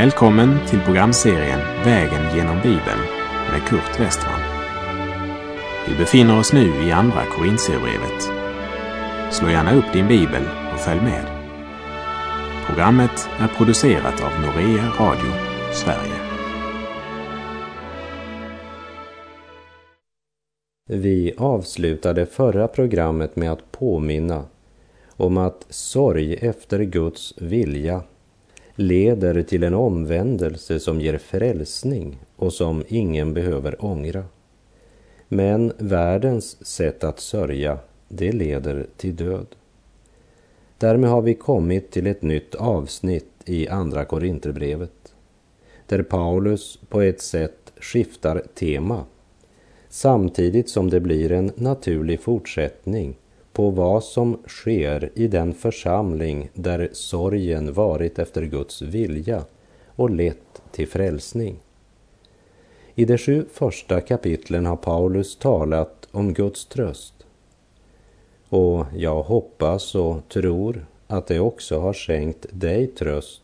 Välkommen till programserien Vägen genom Bibeln med Kurt Westman. Vi befinner oss nu i Andra Korintierbrevet. Slå gärna upp din bibel och följ med. Programmet är producerat av Norea Radio Sverige. Vi avslutade förra programmet med att påminna om att sorg efter Guds vilja leder till en omvändelse som ger frälsning och som ingen behöver ångra. Men världens sätt att sörja, det leder till död. Därmed har vi kommit till ett nytt avsnitt i Andra Korinterbrevet, där Paulus på ett sätt skiftar tema, samtidigt som det blir en naturlig fortsättning på vad som sker i den församling där sorgen varit efter Guds vilja och lett till frälsning. I de sju första kapitlen har Paulus talat om Guds tröst. Och jag hoppas och tror att det också har skänkt dig tröst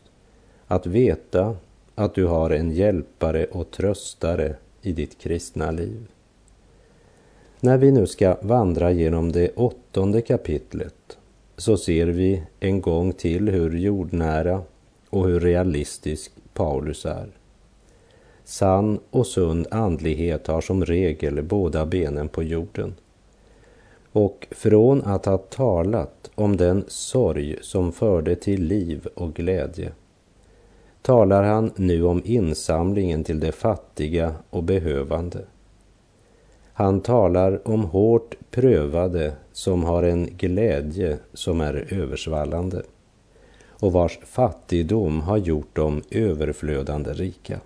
att veta att du har en hjälpare och tröstare i ditt kristna liv. När vi nu ska vandra genom det åttonde kapitlet så ser vi en gång till hur jordnära och hur realistisk Paulus är. Sann och sund andlighet har som regel båda benen på jorden. Och från att ha talat om den sorg som förde till liv och glädje talar han nu om insamlingen till de fattiga och behövande. Han talar om hårt prövade som har en glädje som är översvallande och vars fattigdom har gjort dem överflödande rika.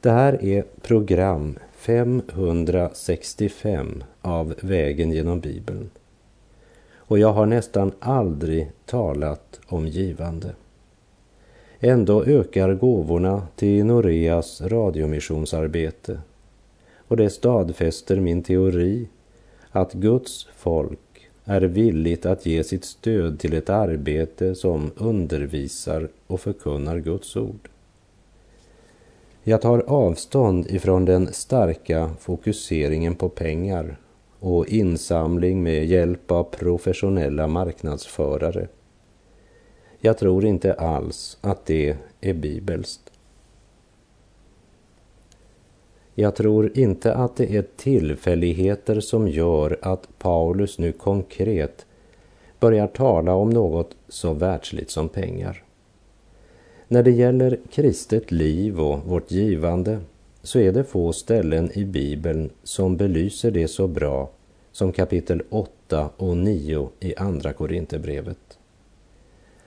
Det här är program 565 av Vägen genom Bibeln. Och jag har nästan aldrig talat om givande. Ändå ökar gåvorna till Noreas radiomissionsarbete och det stadfäster min teori att Guds folk är villigt att ge sitt stöd till ett arbete som undervisar och förkunnar Guds ord. Jag tar avstånd ifrån den starka fokuseringen på pengar och insamling med hjälp av professionella marknadsförare. Jag tror inte alls att det är bibelskt. Jag tror inte att det är tillfälligheter som gör att Paulus nu konkret börjar tala om något så världsligt som pengar. När det gäller kristet liv och vårt givande så är det få ställen i Bibeln som belyser det så bra som kapitel 8 och 9 i Andra Korinthierbrevet.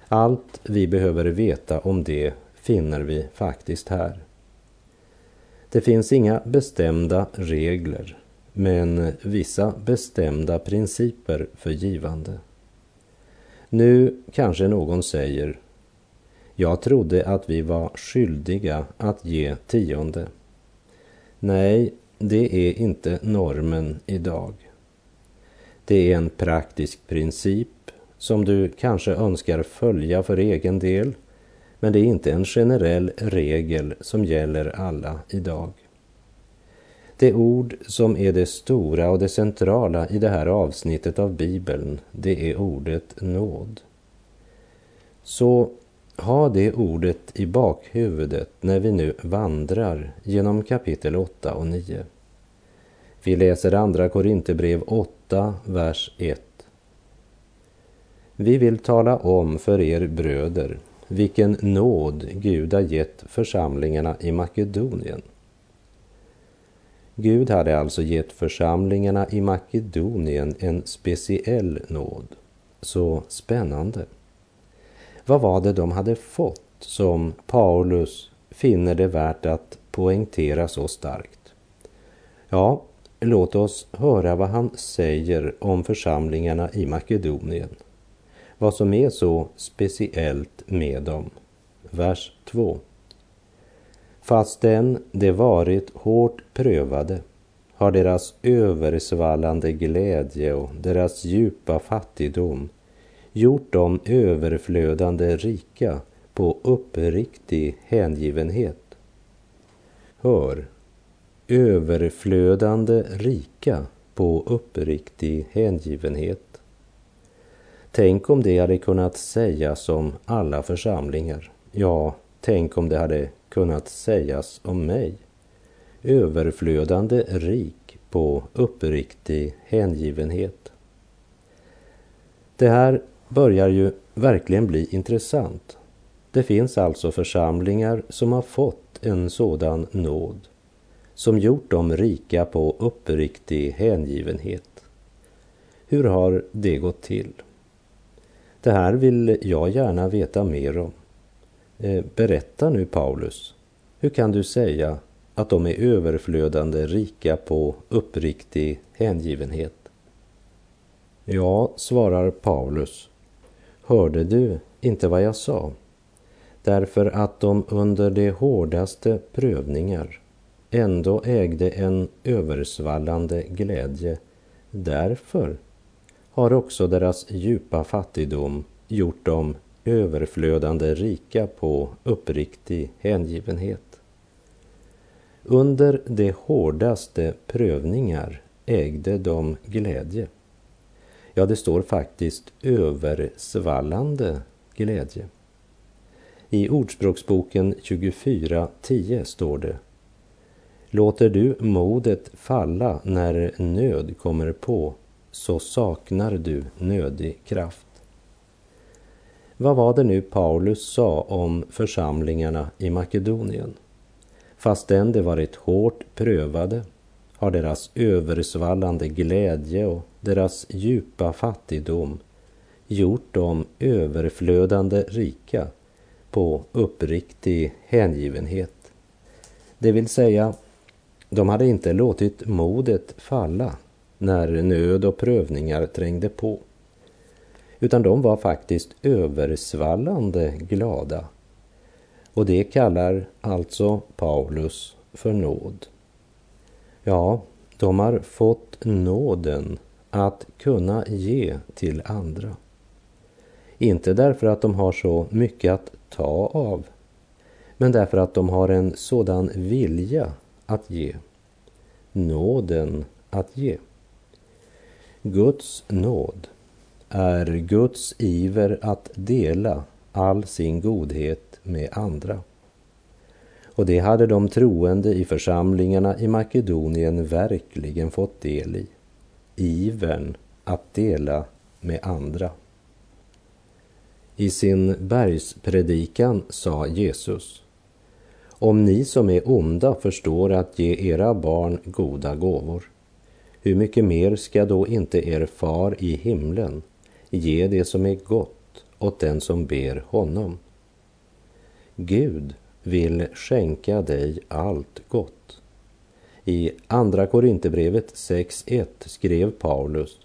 Allt vi behöver veta om det finner vi faktiskt här. Det finns inga bestämda regler, men vissa bestämda principer för givande. Nu kanske någon säger, jag trodde att vi var skyldiga att ge tionde. Nej, det är inte normen idag. Det är en praktisk princip som du kanske önskar följa för egen del men det är inte en generell regel som gäller alla idag. Det ord som är det stora och det centrala i det här avsnittet av Bibeln, det är ordet nåd. Så ha det ordet i bakhuvudet när vi nu vandrar genom kapitel 8 och 9. Vi läser andra Korinthierbrev 8, vers 1. Vi vill tala om för er bröder vilken nåd Gud har gett församlingarna i Makedonien. Gud hade alltså gett församlingarna i Makedonien en speciell nåd. Så spännande. Vad var det de hade fått som Paulus finner det värt att poängtera så starkt? Ja, låt oss höra vad han säger om församlingarna i Makedonien vad som är så speciellt med dem. Vers 2. Fastän de varit hårt prövade har deras översvallande glädje och deras djupa fattigdom gjort dem överflödande rika på uppriktig hängivenhet. Hör, överflödande rika på uppriktig hängivenhet. Tänk om det hade kunnat sägas om alla församlingar. Ja, tänk om det hade kunnat sägas om mig. Överflödande rik på uppriktig hängivenhet. Det här börjar ju verkligen bli intressant. Det finns alltså församlingar som har fått en sådan nåd som gjort dem rika på uppriktig hängivenhet. Hur har det gått till? Det här vill jag gärna veta mer om. Eh, berätta nu Paulus, hur kan du säga att de är överflödande rika på uppriktig hängivenhet? Ja, svarar Paulus, hörde du inte vad jag sa? Därför att de under de hårdaste prövningar ändå ägde en översvallande glädje. Därför har också deras djupa fattigdom gjort dem överflödande rika på uppriktig hängivenhet. Under de hårdaste prövningar ägde de glädje. Ja, det står faktiskt översvallande glädje. I Ordspråksboken 24.10 står det Låter du modet falla när nöd kommer på så saknar du nödig kraft. Vad var det nu Paulus sa om församlingarna i Makedonien? Fastän de varit hårt prövade har deras översvallande glädje och deras djupa fattigdom gjort dem överflödande rika på uppriktig hängivenhet. Det vill säga, de hade inte låtit modet falla när nöd och prövningar trängde på. Utan de var faktiskt översvallande glada. Och det kallar alltså Paulus för nåd. Ja, de har fått nåden att kunna ge till andra. Inte därför att de har så mycket att ta av, men därför att de har en sådan vilja att ge. Nåden att ge. Guds nåd är Guds iver att dela all sin godhet med andra. Och det hade de troende i församlingarna i Makedonien verkligen fått del i. Ivern att dela med andra. I sin bergspredikan sa Jesus Om ni som är onda förstår att ge era barn goda gåvor hur mycket mer ska då inte er far i himlen ge det som är gott åt den som ber honom? Gud vill skänka dig allt gott. I Andra Korinthierbrevet 6.1 skrev Paulus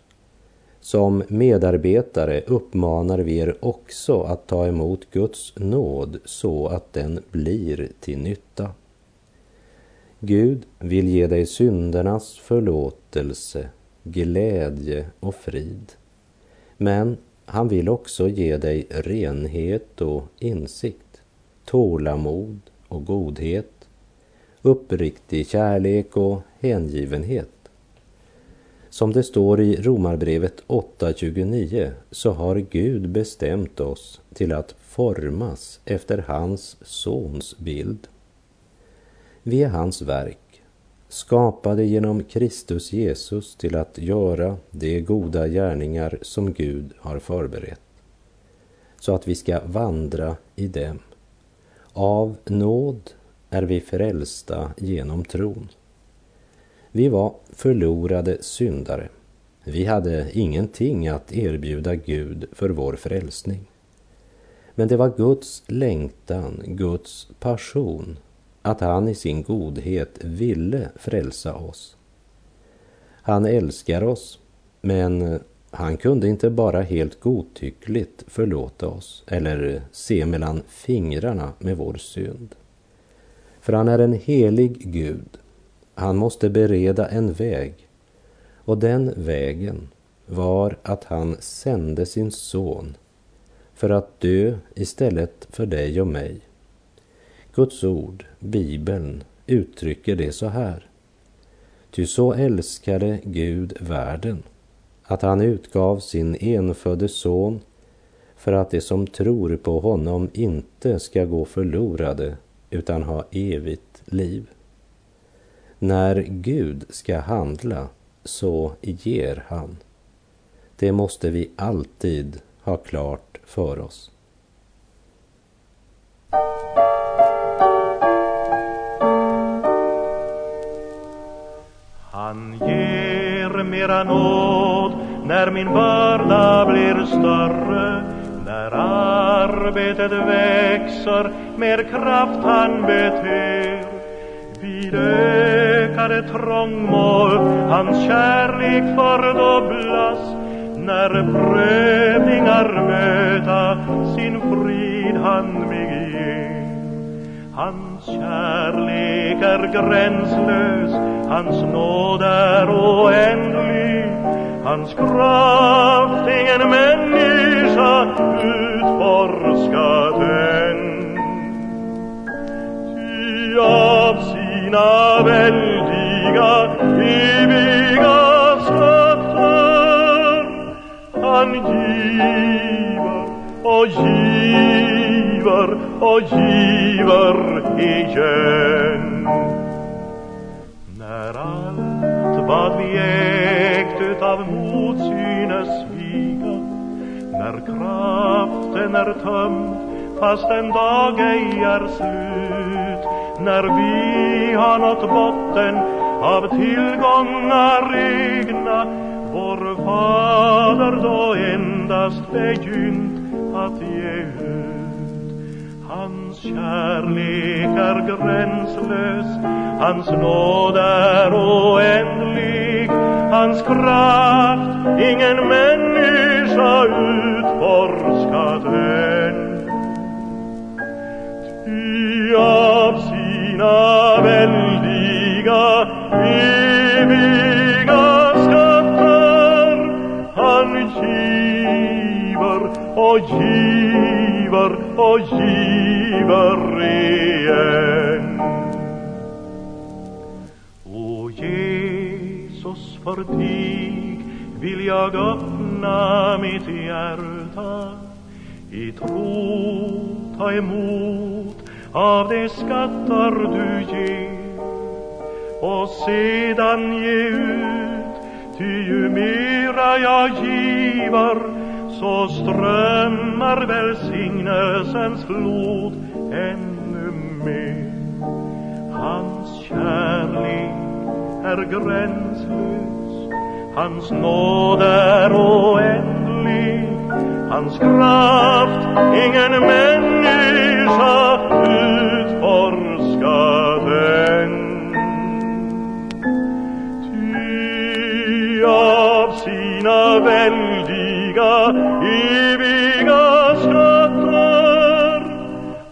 som medarbetare uppmanar vi er också att ta emot Guds nåd så att den blir till nytta. Gud vill ge dig syndernas förlåtelse, glädje och frid. Men han vill också ge dig renhet och insikt, tålamod och godhet, uppriktig kärlek och hängivenhet. Som det står i Romarbrevet 8.29 så har Gud bestämt oss till att formas efter hans sons bild. Vi är hans verk, skapade genom Kristus Jesus till att göra de goda gärningar som Gud har förberett, så att vi ska vandra i dem. Av nåd är vi frälsta genom tron. Vi var förlorade syndare. Vi hade ingenting att erbjuda Gud för vår frälsning. Men det var Guds längtan, Guds passion att han i sin godhet ville frälsa oss. Han älskar oss, men han kunde inte bara helt godtyckligt förlåta oss eller se mellan fingrarna med vår synd. För han är en helig Gud. Han måste bereda en väg och den vägen var att han sände sin son för att dö istället för dig och mig. Guds ord, Bibeln, uttrycker det så här. Ty så älskade Gud världen, att han utgav sin enfödde son för att de som tror på honom inte ska gå förlorade utan ha evigt liv. När Gud ska handla så ger han. Det måste vi alltid ha klart för oss. Mera nåd när min börda blir större när arbetet växer mer kraft han beter. Vid ökade trångmål hans kärlek fördubblas när prövningar möta sin frid han mig ger Hans kärlek är gränslös, hans nåd är oändlig Hans kraft ingen människa utforskat än Ty av sina väldiga, eviga skatter han giver och giver och giver igen. Vad vi ägt utav mod synes sviga, när kraften är tömd fast en dag ej är slut, när vi har nått botten av tillgångar egna vår Fader då endast begynt att ge ut. Hans kärlek är gränslös, hans nåd är oändlig, hans kraft ingen människa utforskat än. Ty av sina väldiga eviga giver och giver och giver igen. Jesus, för dig vill jag öppna mitt hjärta i tro ta emot av de skatter du ger och sedan ge ut Ty ju mera jag giver så strömmar välsignelsens flod ännu mer. Hans kärlek är gränslös, hans nåd är oändlig, hans kraft ingen människa utforskat än. av sina väldiga, eviga skatter.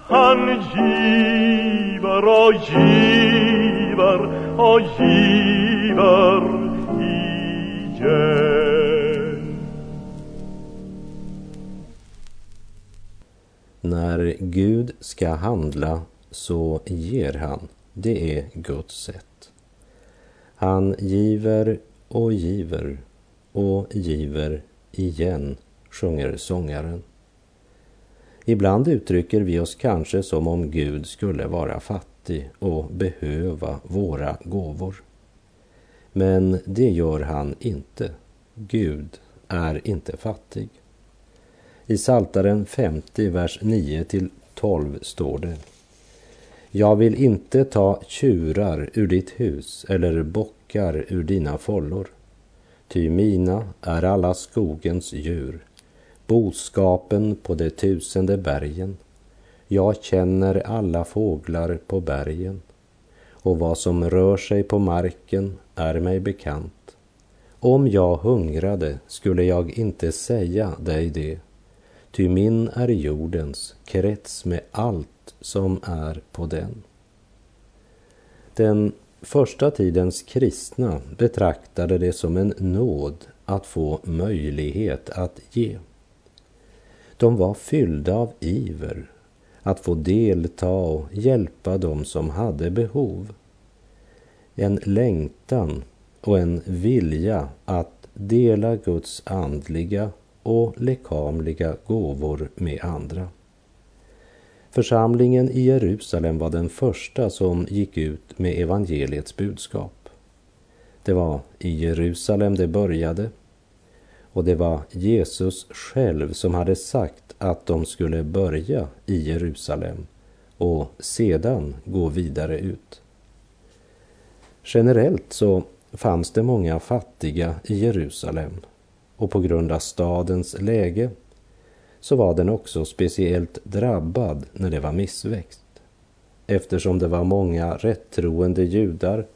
Han giver och giver och giver Gud ska handla så ger han. Det är Guds sätt. Han giver och giver och giver igen, sjunger sångaren. Ibland uttrycker vi oss kanske som om Gud skulle vara fattig och behöva våra gåvor. Men det gör han inte. Gud är inte fattig. I Saltaren 50, vers 9 till 12 står det. Jag vill inte ta tjurar ur ditt hus eller bockar ur dina follor. Ty mina är alla skogens djur, boskapen på de tusende bergen. Jag känner alla fåglar på bergen, och vad som rör sig på marken är mig bekant. Om jag hungrade skulle jag inte säga dig det, ty min är jordens krets med allt som är på den. Den första tidens kristna betraktade det som en nåd att få möjlighet att ge. De var fyllda av iver att få delta och hjälpa dem som hade behov. En längtan och en vilja att dela Guds andliga och lekamliga gåvor med andra. Församlingen i Jerusalem var den första som gick ut med evangeliets budskap. Det var i Jerusalem det började och det var Jesus själv som hade sagt att de skulle börja i Jerusalem och sedan gå vidare ut. Generellt så fanns det många fattiga i Jerusalem och på grund av stadens läge så var den också speciellt drabbad när det var missväxt. Eftersom det var många rättroende judar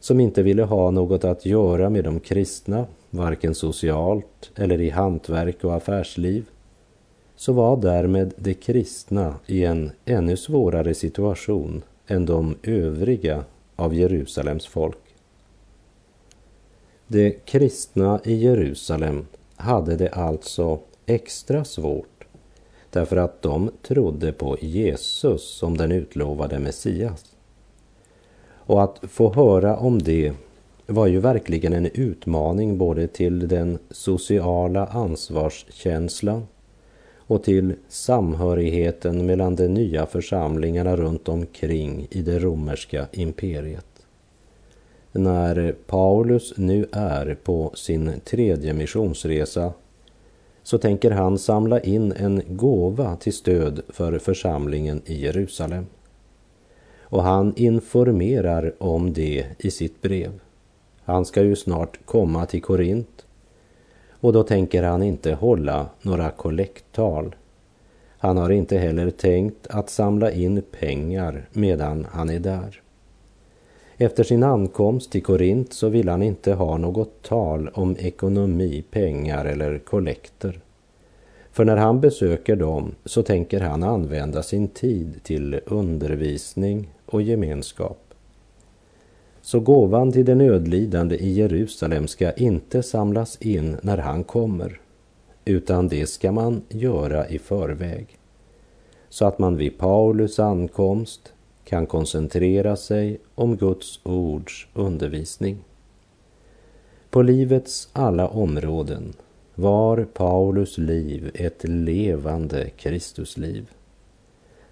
som inte ville ha något att göra med de kristna, varken socialt eller i hantverk och affärsliv, så var därmed de kristna i en ännu svårare situation än de övriga av Jerusalems folk. De kristna i Jerusalem hade det alltså extra svårt därför att de trodde på Jesus som den utlovade Messias. Och att få höra om det var ju verkligen en utmaning både till den sociala ansvarskänslan och till samhörigheten mellan de nya församlingarna runt omkring i det romerska imperiet. När Paulus nu är på sin tredje missionsresa så tänker han samla in en gåva till stöd för församlingen i Jerusalem. Och han informerar om det i sitt brev. Han ska ju snart komma till Korint och då tänker han inte hålla några kollekttal. Han har inte heller tänkt att samla in pengar medan han är där. Efter sin ankomst till Korint så vill han inte ha något tal om ekonomi, pengar eller kollekter. För när han besöker dem så tänker han använda sin tid till undervisning och gemenskap. Så gåvan till den nödlidande i Jerusalem ska inte samlas in när han kommer, utan det ska man göra i förväg. Så att man vid Paulus ankomst kan koncentrera sig om Guds ords undervisning. På livets alla områden var Paulus liv ett levande Kristusliv.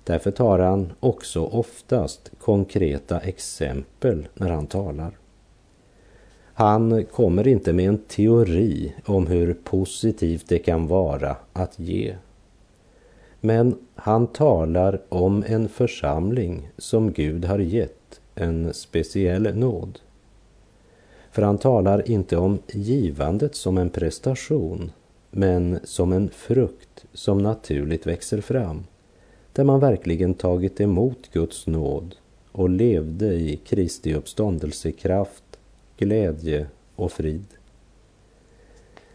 Därför tar han också oftast konkreta exempel när han talar. Han kommer inte med en teori om hur positivt det kan vara att ge. Men han talar om en församling som Gud har gett en speciell nåd. För han talar inte om givandet som en prestation, men som en frukt som naturligt växer fram där man verkligen tagit emot Guds nåd och levde i Kristi uppståndelsekraft, glädje och frid.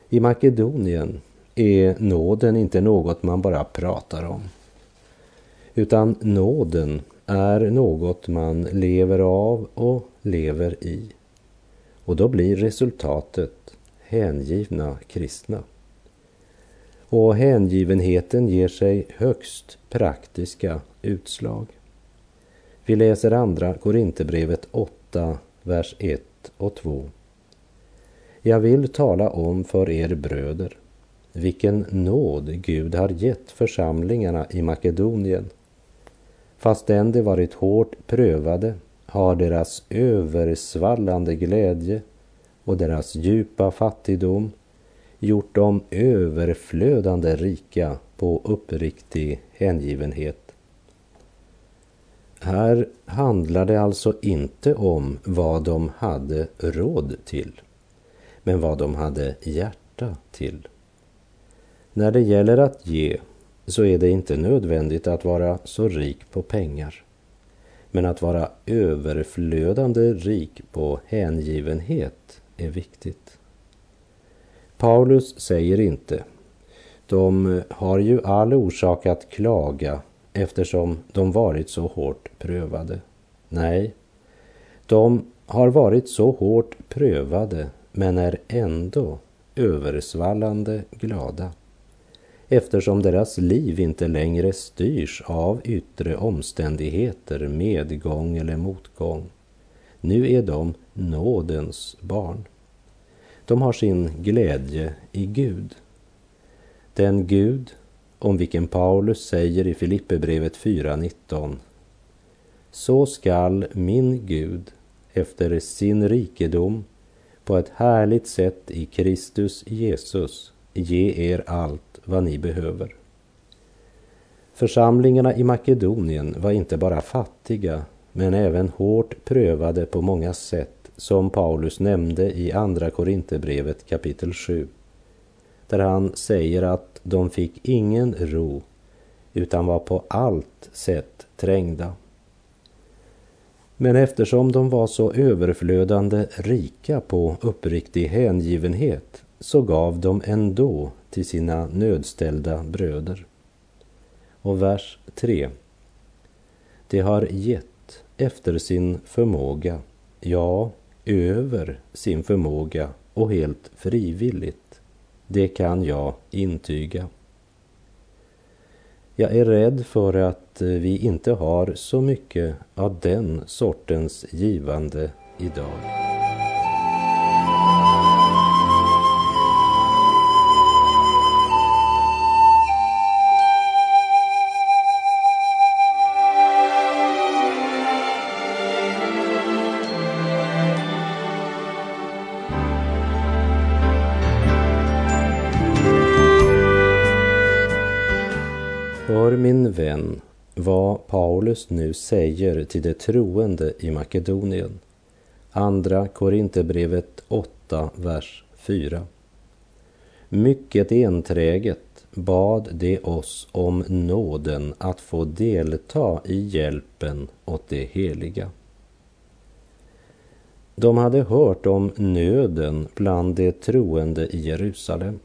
I Makedonien är nåden inte något man bara pratar om, utan nåden är något man lever av och lever i. Och då blir resultatet hängivna kristna. Och hängivenheten ger sig högst praktiska utslag. Vi läser andra Korinthierbrevet 8, vers 1 och 2. Jag vill tala om för er bröder vilken nåd Gud har gett församlingarna i Makedonien. Fastän de varit hårt prövade har deras översvallande glädje och deras djupa fattigdom gjort dem överflödande rika på uppriktig hängivenhet. Här handlar det alltså inte om vad de hade råd till, men vad de hade hjärta till. När det gäller att ge så är det inte nödvändigt att vara så rik på pengar. Men att vara överflödande rik på hängivenhet är viktigt. Paulus säger inte de har ju all orsak att klaga eftersom de varit så hårt prövade. Nej, de har varit så hårt prövade men är ändå översvallande glada eftersom deras liv inte längre styrs av yttre omständigheter, medgång eller motgång. Nu är de nådens barn. De har sin glädje i Gud. Den Gud om vilken Paulus säger i Filipperbrevet 4.19. Så skall min Gud efter sin rikedom på ett härligt sätt i Kristus Jesus ge er allt vad ni behöver. Församlingarna i Makedonien var inte bara fattiga men även hårt prövade på många sätt som Paulus nämnde i Andra Korinthierbrevet kapitel 7 där han säger att de fick ingen ro utan var på allt sätt trängda. Men eftersom de var så överflödande rika på uppriktig hängivenhet så gav de ändå till sina nödställda bröder. Och vers 3. Det har gett efter sin förmåga, ja, över sin förmåga och helt frivilligt. Det kan jag intyga. Jag är rädd för att eh, vi inte har så mycket av den sortens givande idag. Paulus nu säger till de troende i Makedonien. Andra Korinthierbrevet 8, vers 4. Mycket enträget bad de oss om nåden att få delta i hjälpen åt de heliga. De hade hört om nöden bland de troende i Jerusalem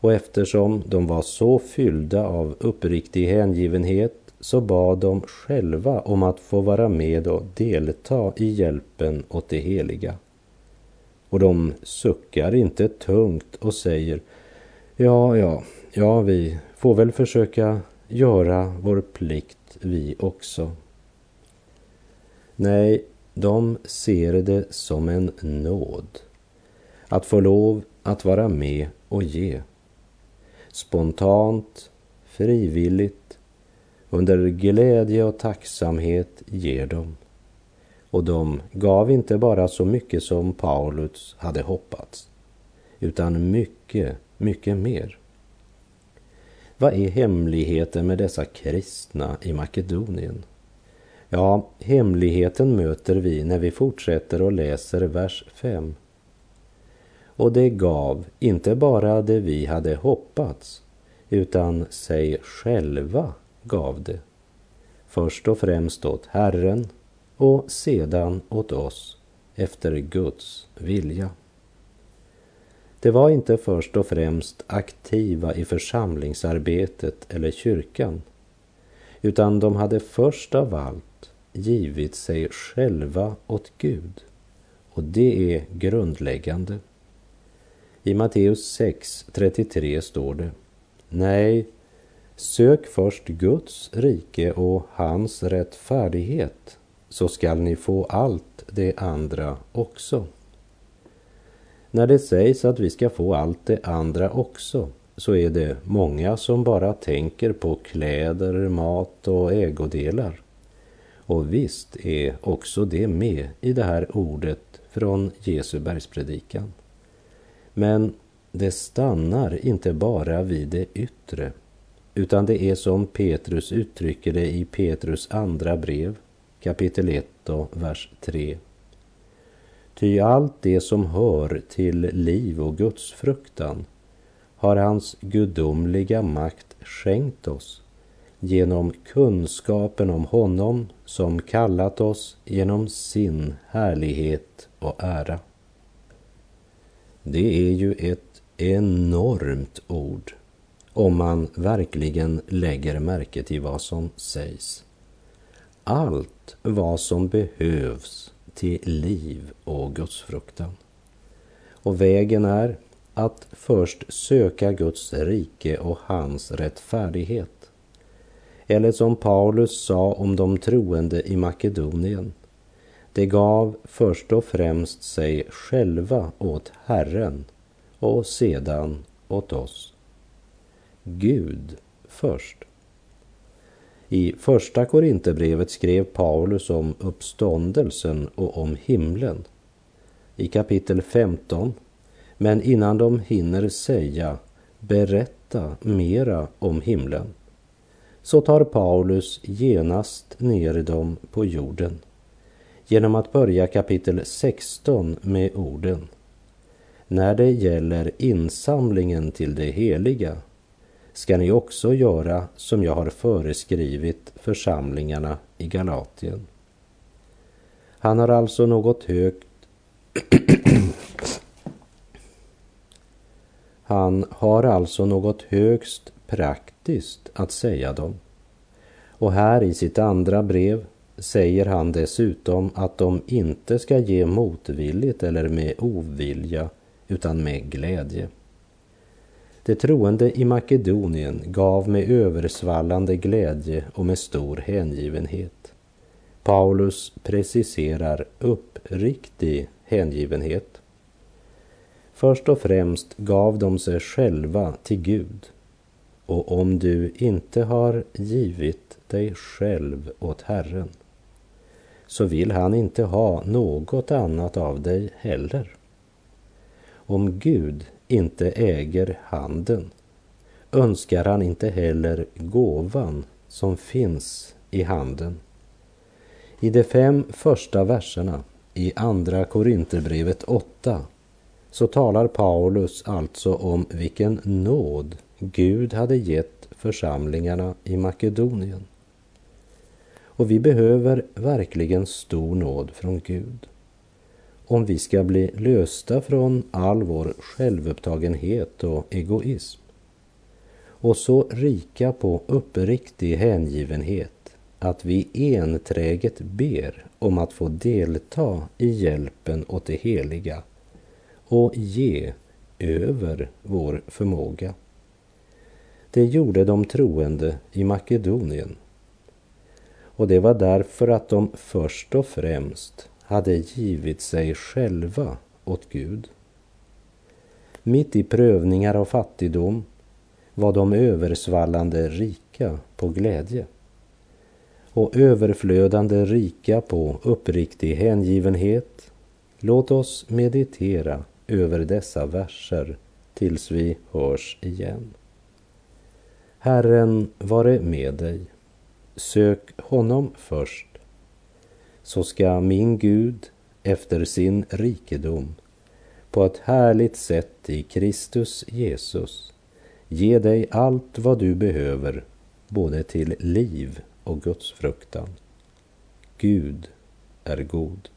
och eftersom de var så fyllda av uppriktig hängivenhet så bad de själva om att få vara med och delta i hjälpen åt de heliga. Och de suckar inte tungt och säger Ja, ja, ja, vi får väl försöka göra vår plikt vi också. Nej, de ser det som en nåd att få lov att vara med och ge spontant, frivilligt, under glädje och tacksamhet ger de. Och de gav inte bara så mycket som Paulus hade hoppats, utan mycket, mycket mer. Vad är hemligheten med dessa kristna i Makedonien? Ja, hemligheten möter vi när vi fortsätter och läser vers 5 och det gav inte bara det vi hade hoppats utan sig själva gav det. Först och främst åt Herren och sedan åt oss efter Guds vilja. Det var inte först och främst aktiva i församlingsarbetet eller kyrkan utan de hade först av allt givit sig själva åt Gud. Och det är grundläggande. I Matteus 6.33 står det Nej, sök först Guds rike och hans rättfärdighet så skall ni få allt det andra också. När det sägs att vi ska få allt det andra också så är det många som bara tänker på kläder, mat och ägodelar. Och visst är också det med i det här ordet från Jesu bergspredikan. Men det stannar inte bara vid det yttre, utan det är som Petrus uttrycker det i Petrus andra brev, kapitel 1 och vers 3. Ty allt det som hör till liv och Guds fruktan har hans gudomliga makt skänkt oss genom kunskapen om honom som kallat oss genom sin härlighet och ära. Det är ju ett enormt ord om man verkligen lägger märke till vad som sägs. Allt vad som behövs till liv och gudsfruktan. Och vägen är att först söka Guds rike och hans rättfärdighet. Eller som Paulus sa om de troende i Makedonien. De gav först och främst sig själva åt Herren och sedan åt oss. Gud först. I första Korinthierbrevet skrev Paulus om uppståndelsen och om himlen. I kapitel 15. Men innan de hinner säga berätta mera om himlen så tar Paulus genast ner dem på jorden genom att börja kapitel 16 med orden När det gäller insamlingen till det heliga ska ni också göra som jag har föreskrivit församlingarna i Galatien. Han har alltså något högt Han har alltså något högst praktiskt att säga dem. Och här i sitt andra brev säger han dessutom att de inte ska ge motvilligt eller med ovilja utan med glädje. De troende i Makedonien gav med översvallande glädje och med stor hängivenhet. Paulus preciserar uppriktig hängivenhet. Först och främst gav de sig själva till Gud. Och om du inte har givit dig själv åt Herren så vill han inte ha något annat av dig heller. Om Gud inte äger handen önskar han inte heller gåvan som finns i handen. I de fem första verserna i Andra Korinterbrevet 8 så talar Paulus alltså om vilken nåd Gud hade gett församlingarna i Makedonien. Och vi behöver verkligen stor nåd från Gud om vi ska bli lösta från all vår självupptagenhet och egoism och så rika på uppriktig hängivenhet att vi enträget ber om att få delta i hjälpen åt det heliga och ge över vår förmåga. Det gjorde de troende i Makedonien. Och det var därför att de först och främst hade givit sig själva åt Gud. Mitt i prövningar och fattigdom var de översvallande rika på glädje och överflödande rika på uppriktig hängivenhet. Låt oss meditera över dessa verser tills vi hörs igen. Herren vare med dig. Sök honom först så ska min Gud efter sin rikedom på ett härligt sätt i Kristus Jesus ge dig allt vad du behöver både till liv och Guds fruktan. Gud är god.